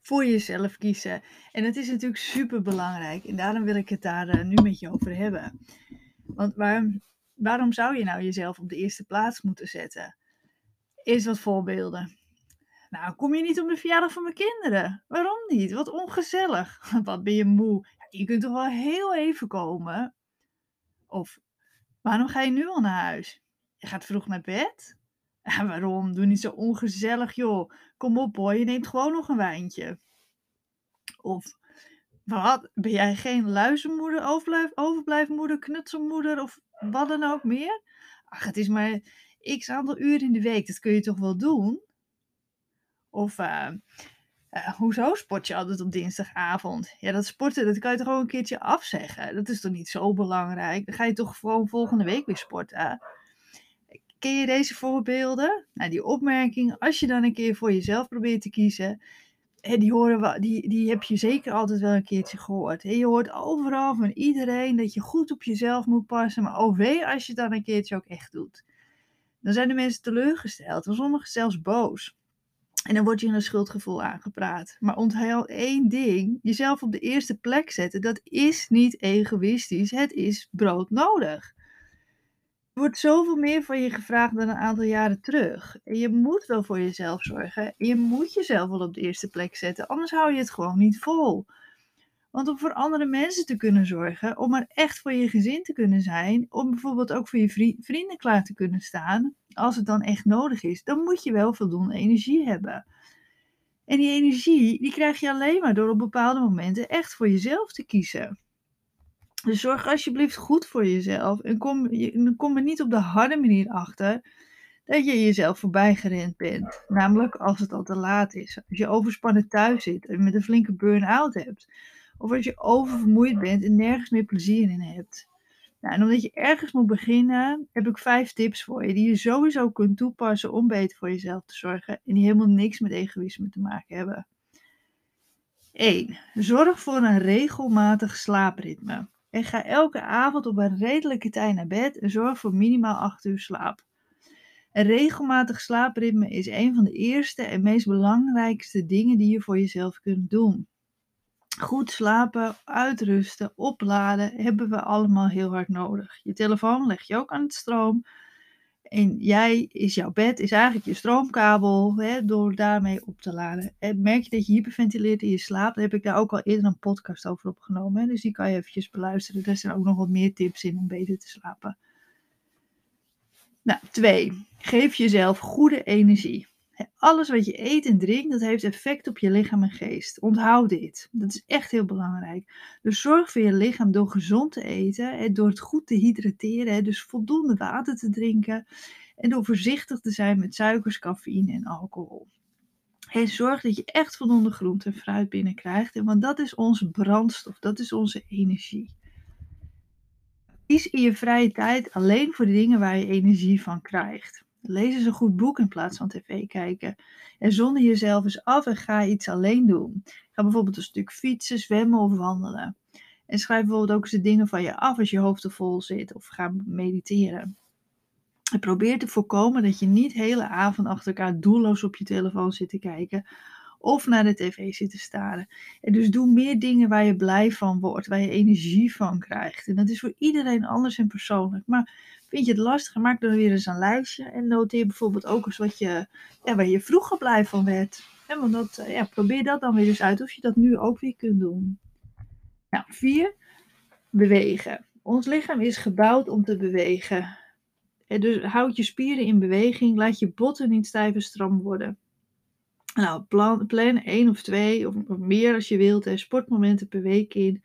voor jezelf kiezen. En het is natuurlijk super belangrijk. En daarom wil ik het daar eh, nu met je over hebben. Want waarom, waarom zou je nou jezelf op de eerste plaats moeten zetten? Eerst wat voorbeelden. Nou, kom je niet op de verjaardag van mijn kinderen? Waarom niet? Wat ongezellig. Wat ben je moe? Je kunt toch wel heel even komen? Of waarom ga je nu al naar huis? Je gaat vroeg naar bed? Ja, waarom? Doe niet zo ongezellig, joh. Kom op, hoor. Je neemt gewoon nog een wijntje. Of wat? Ben jij geen luizenmoeder, overblijf, overblijfmoeder, knutselmoeder of wat dan ook meer? Ach, het is maar x aantal uur in de week. Dat kun je toch wel doen? Of uh, uh, hoezo sport je altijd op dinsdagavond? Ja, dat sporten, dat kan je toch gewoon een keertje afzeggen? Dat is toch niet zo belangrijk? Dan ga je toch gewoon volgende week weer sporten? Ken je deze voorbeelden? Nou, die opmerking, als je dan een keer voor jezelf probeert te kiezen, die, horen die, die heb je zeker altijd wel een keertje gehoord. Je hoort overal van iedereen dat je goed op jezelf moet passen, maar oh wee als je het dan een keertje ook echt doet. Dan zijn de mensen teleurgesteld, of sommigen zelfs boos. En dan wordt je een schuldgevoel aangepraat. Maar onthoud één ding: jezelf op de eerste plek zetten, dat is niet egoïstisch. Het is broodnodig. Wordt zoveel meer van je gevraagd dan een aantal jaren terug. En je moet wel voor jezelf zorgen. Je moet jezelf wel op de eerste plek zetten, anders hou je het gewoon niet vol. Want om voor andere mensen te kunnen zorgen, om er echt voor je gezin te kunnen zijn, om bijvoorbeeld ook voor je vrienden klaar te kunnen staan, als het dan echt nodig is, dan moet je wel voldoende energie hebben. En die energie, die krijg je alleen maar door op bepaalde momenten echt voor jezelf te kiezen. Dus zorg alsjeblieft goed voor jezelf en kom, kom er niet op de harde manier achter dat je jezelf voorbij gerend bent. Namelijk als het al te laat is. Als je overspannen thuis zit en met een flinke burn-out hebt. Of als je oververmoeid bent en nergens meer plezier in hebt. Nou, en omdat je ergens moet beginnen, heb ik vijf tips voor je die je sowieso kunt toepassen om beter voor jezelf te zorgen en die helemaal niks met egoïsme te maken hebben. 1. Zorg voor een regelmatig slaapritme. En ga elke avond op een redelijke tijd naar bed en zorg voor minimaal 8 uur slaap. Een regelmatig slaapritme is een van de eerste en meest belangrijkste dingen die je voor jezelf kunt doen. Goed slapen, uitrusten, opladen hebben we allemaal heel hard nodig. Je telefoon leg je ook aan het stroom. En jij is jouw bed, is eigenlijk je stroomkabel, hè, door daarmee op te laden. En merk je dat je hyperventileert in je slaap, dan heb ik daar ook al eerder een podcast over opgenomen. Hè, dus die kan je eventjes beluisteren. Daar zijn ook nog wat meer tips in om beter te slapen. Nou, twee. Geef jezelf goede energie. Alles wat je eet en drinkt, dat heeft effect op je lichaam en geest. Onthoud dit. Dat is echt heel belangrijk. Dus zorg voor je lichaam door gezond te eten, door het goed te hydrateren, dus voldoende water te drinken en door voorzichtig te zijn met suikers, cafeïne en alcohol. En zorg dat je echt voldoende groente en fruit binnenkrijgt, want dat is onze brandstof, dat is onze energie. Kies in je vrije tijd alleen voor de dingen waar je energie van krijgt. Lees eens een goed boek in plaats van tv kijken. En zonder jezelf eens af en ga iets alleen doen. Ga bijvoorbeeld een stuk fietsen, zwemmen of wandelen. En schrijf bijvoorbeeld ook eens de dingen van je af als je hoofd te vol zit. Of ga mediteren. En probeer te voorkomen dat je niet hele avond achter elkaar doelloos op je telefoon zit te kijken. Of naar de tv zit te staren. En dus doe meer dingen waar je blij van wordt. Waar je energie van krijgt. En dat is voor iedereen anders en persoonlijk. Maar Vind je het lastig, maak dan weer eens een lijstje. En noteer bijvoorbeeld ook eens wat je, ja, waar je vroeger blij van werd. En want dat, eh, ja, probeer dat dan weer eens uit of je dat nu ook weer kunt doen. Nou, vier, bewegen. Ons lichaam is gebouwd om te bewegen. En dus houd je spieren in beweging, laat je botten niet stijf en stram worden. Nou, plan, plan één of twee of meer als je wilt, hè, sportmomenten per week in.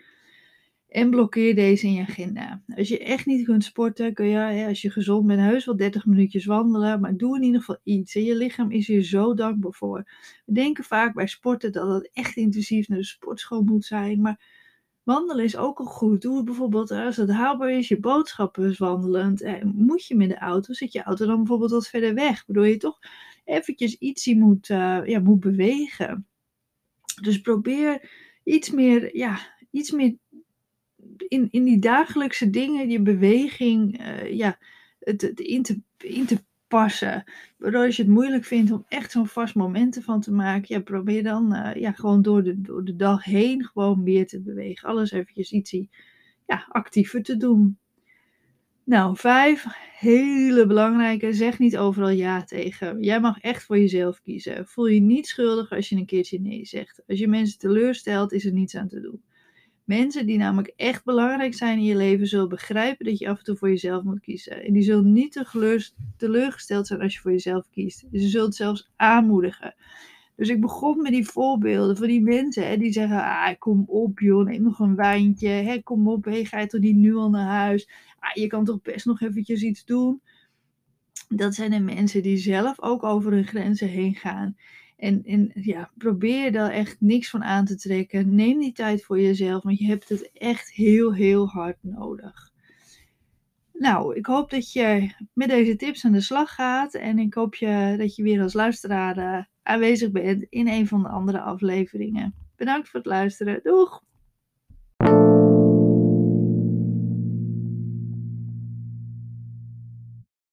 En blokkeer deze in je agenda. Als je echt niet kunt sporten, kun je, als je gezond bent, heus wel 30 minuutjes wandelen. Maar doe in ieder geval iets. je lichaam is hier zo dankbaar voor. We denken vaak bij sporten dat het echt intensief naar de sportschool moet zijn. Maar wandelen is ook al goed. Doe bijvoorbeeld als het haalbaar is, je boodschappen is wandelend. Moet je met de auto, zit je auto dan bijvoorbeeld wat verder weg. Waardoor je toch eventjes iets moet, uh, ja, moet bewegen. Dus probeer iets meer, ja, iets meer in, in die dagelijkse dingen, die beweging, uh, ja, het, het in, te, in te passen. Waardoor als je het moeilijk vindt om echt zo'n vast moment ervan te maken, ja, probeer dan uh, ja, gewoon door de, door de dag heen gewoon meer te bewegen. Alles eventjes iets ja, actiever te doen. Nou, vijf, hele belangrijke, zeg niet overal ja tegen. Jij mag echt voor jezelf kiezen. Voel je niet schuldig als je een keertje nee zegt. Als je mensen teleurstelt, is er niets aan te doen. Mensen die namelijk echt belangrijk zijn in je leven, zullen begrijpen dat je af en toe voor jezelf moet kiezen. En die zullen niet te teleurgesteld zijn als je voor jezelf kiest. Ze zullen het zelfs aanmoedigen. Dus ik begon met die voorbeelden van die mensen hè, die zeggen: ah, kom op joh, neem nog een wijntje. Hè, kom op, hey, ga je toch niet nu al naar huis? Ah, je kan toch best nog eventjes iets doen? Dat zijn de mensen die zelf ook over hun grenzen heen gaan. En, en ja, probeer daar echt niks van aan te trekken. Neem die tijd voor jezelf, want je hebt het echt heel, heel hard nodig. Nou, ik hoop dat je met deze tips aan de slag gaat. En ik hoop je, dat je weer als luisteraar eh, aanwezig bent in een van de andere afleveringen. Bedankt voor het luisteren. Doeg!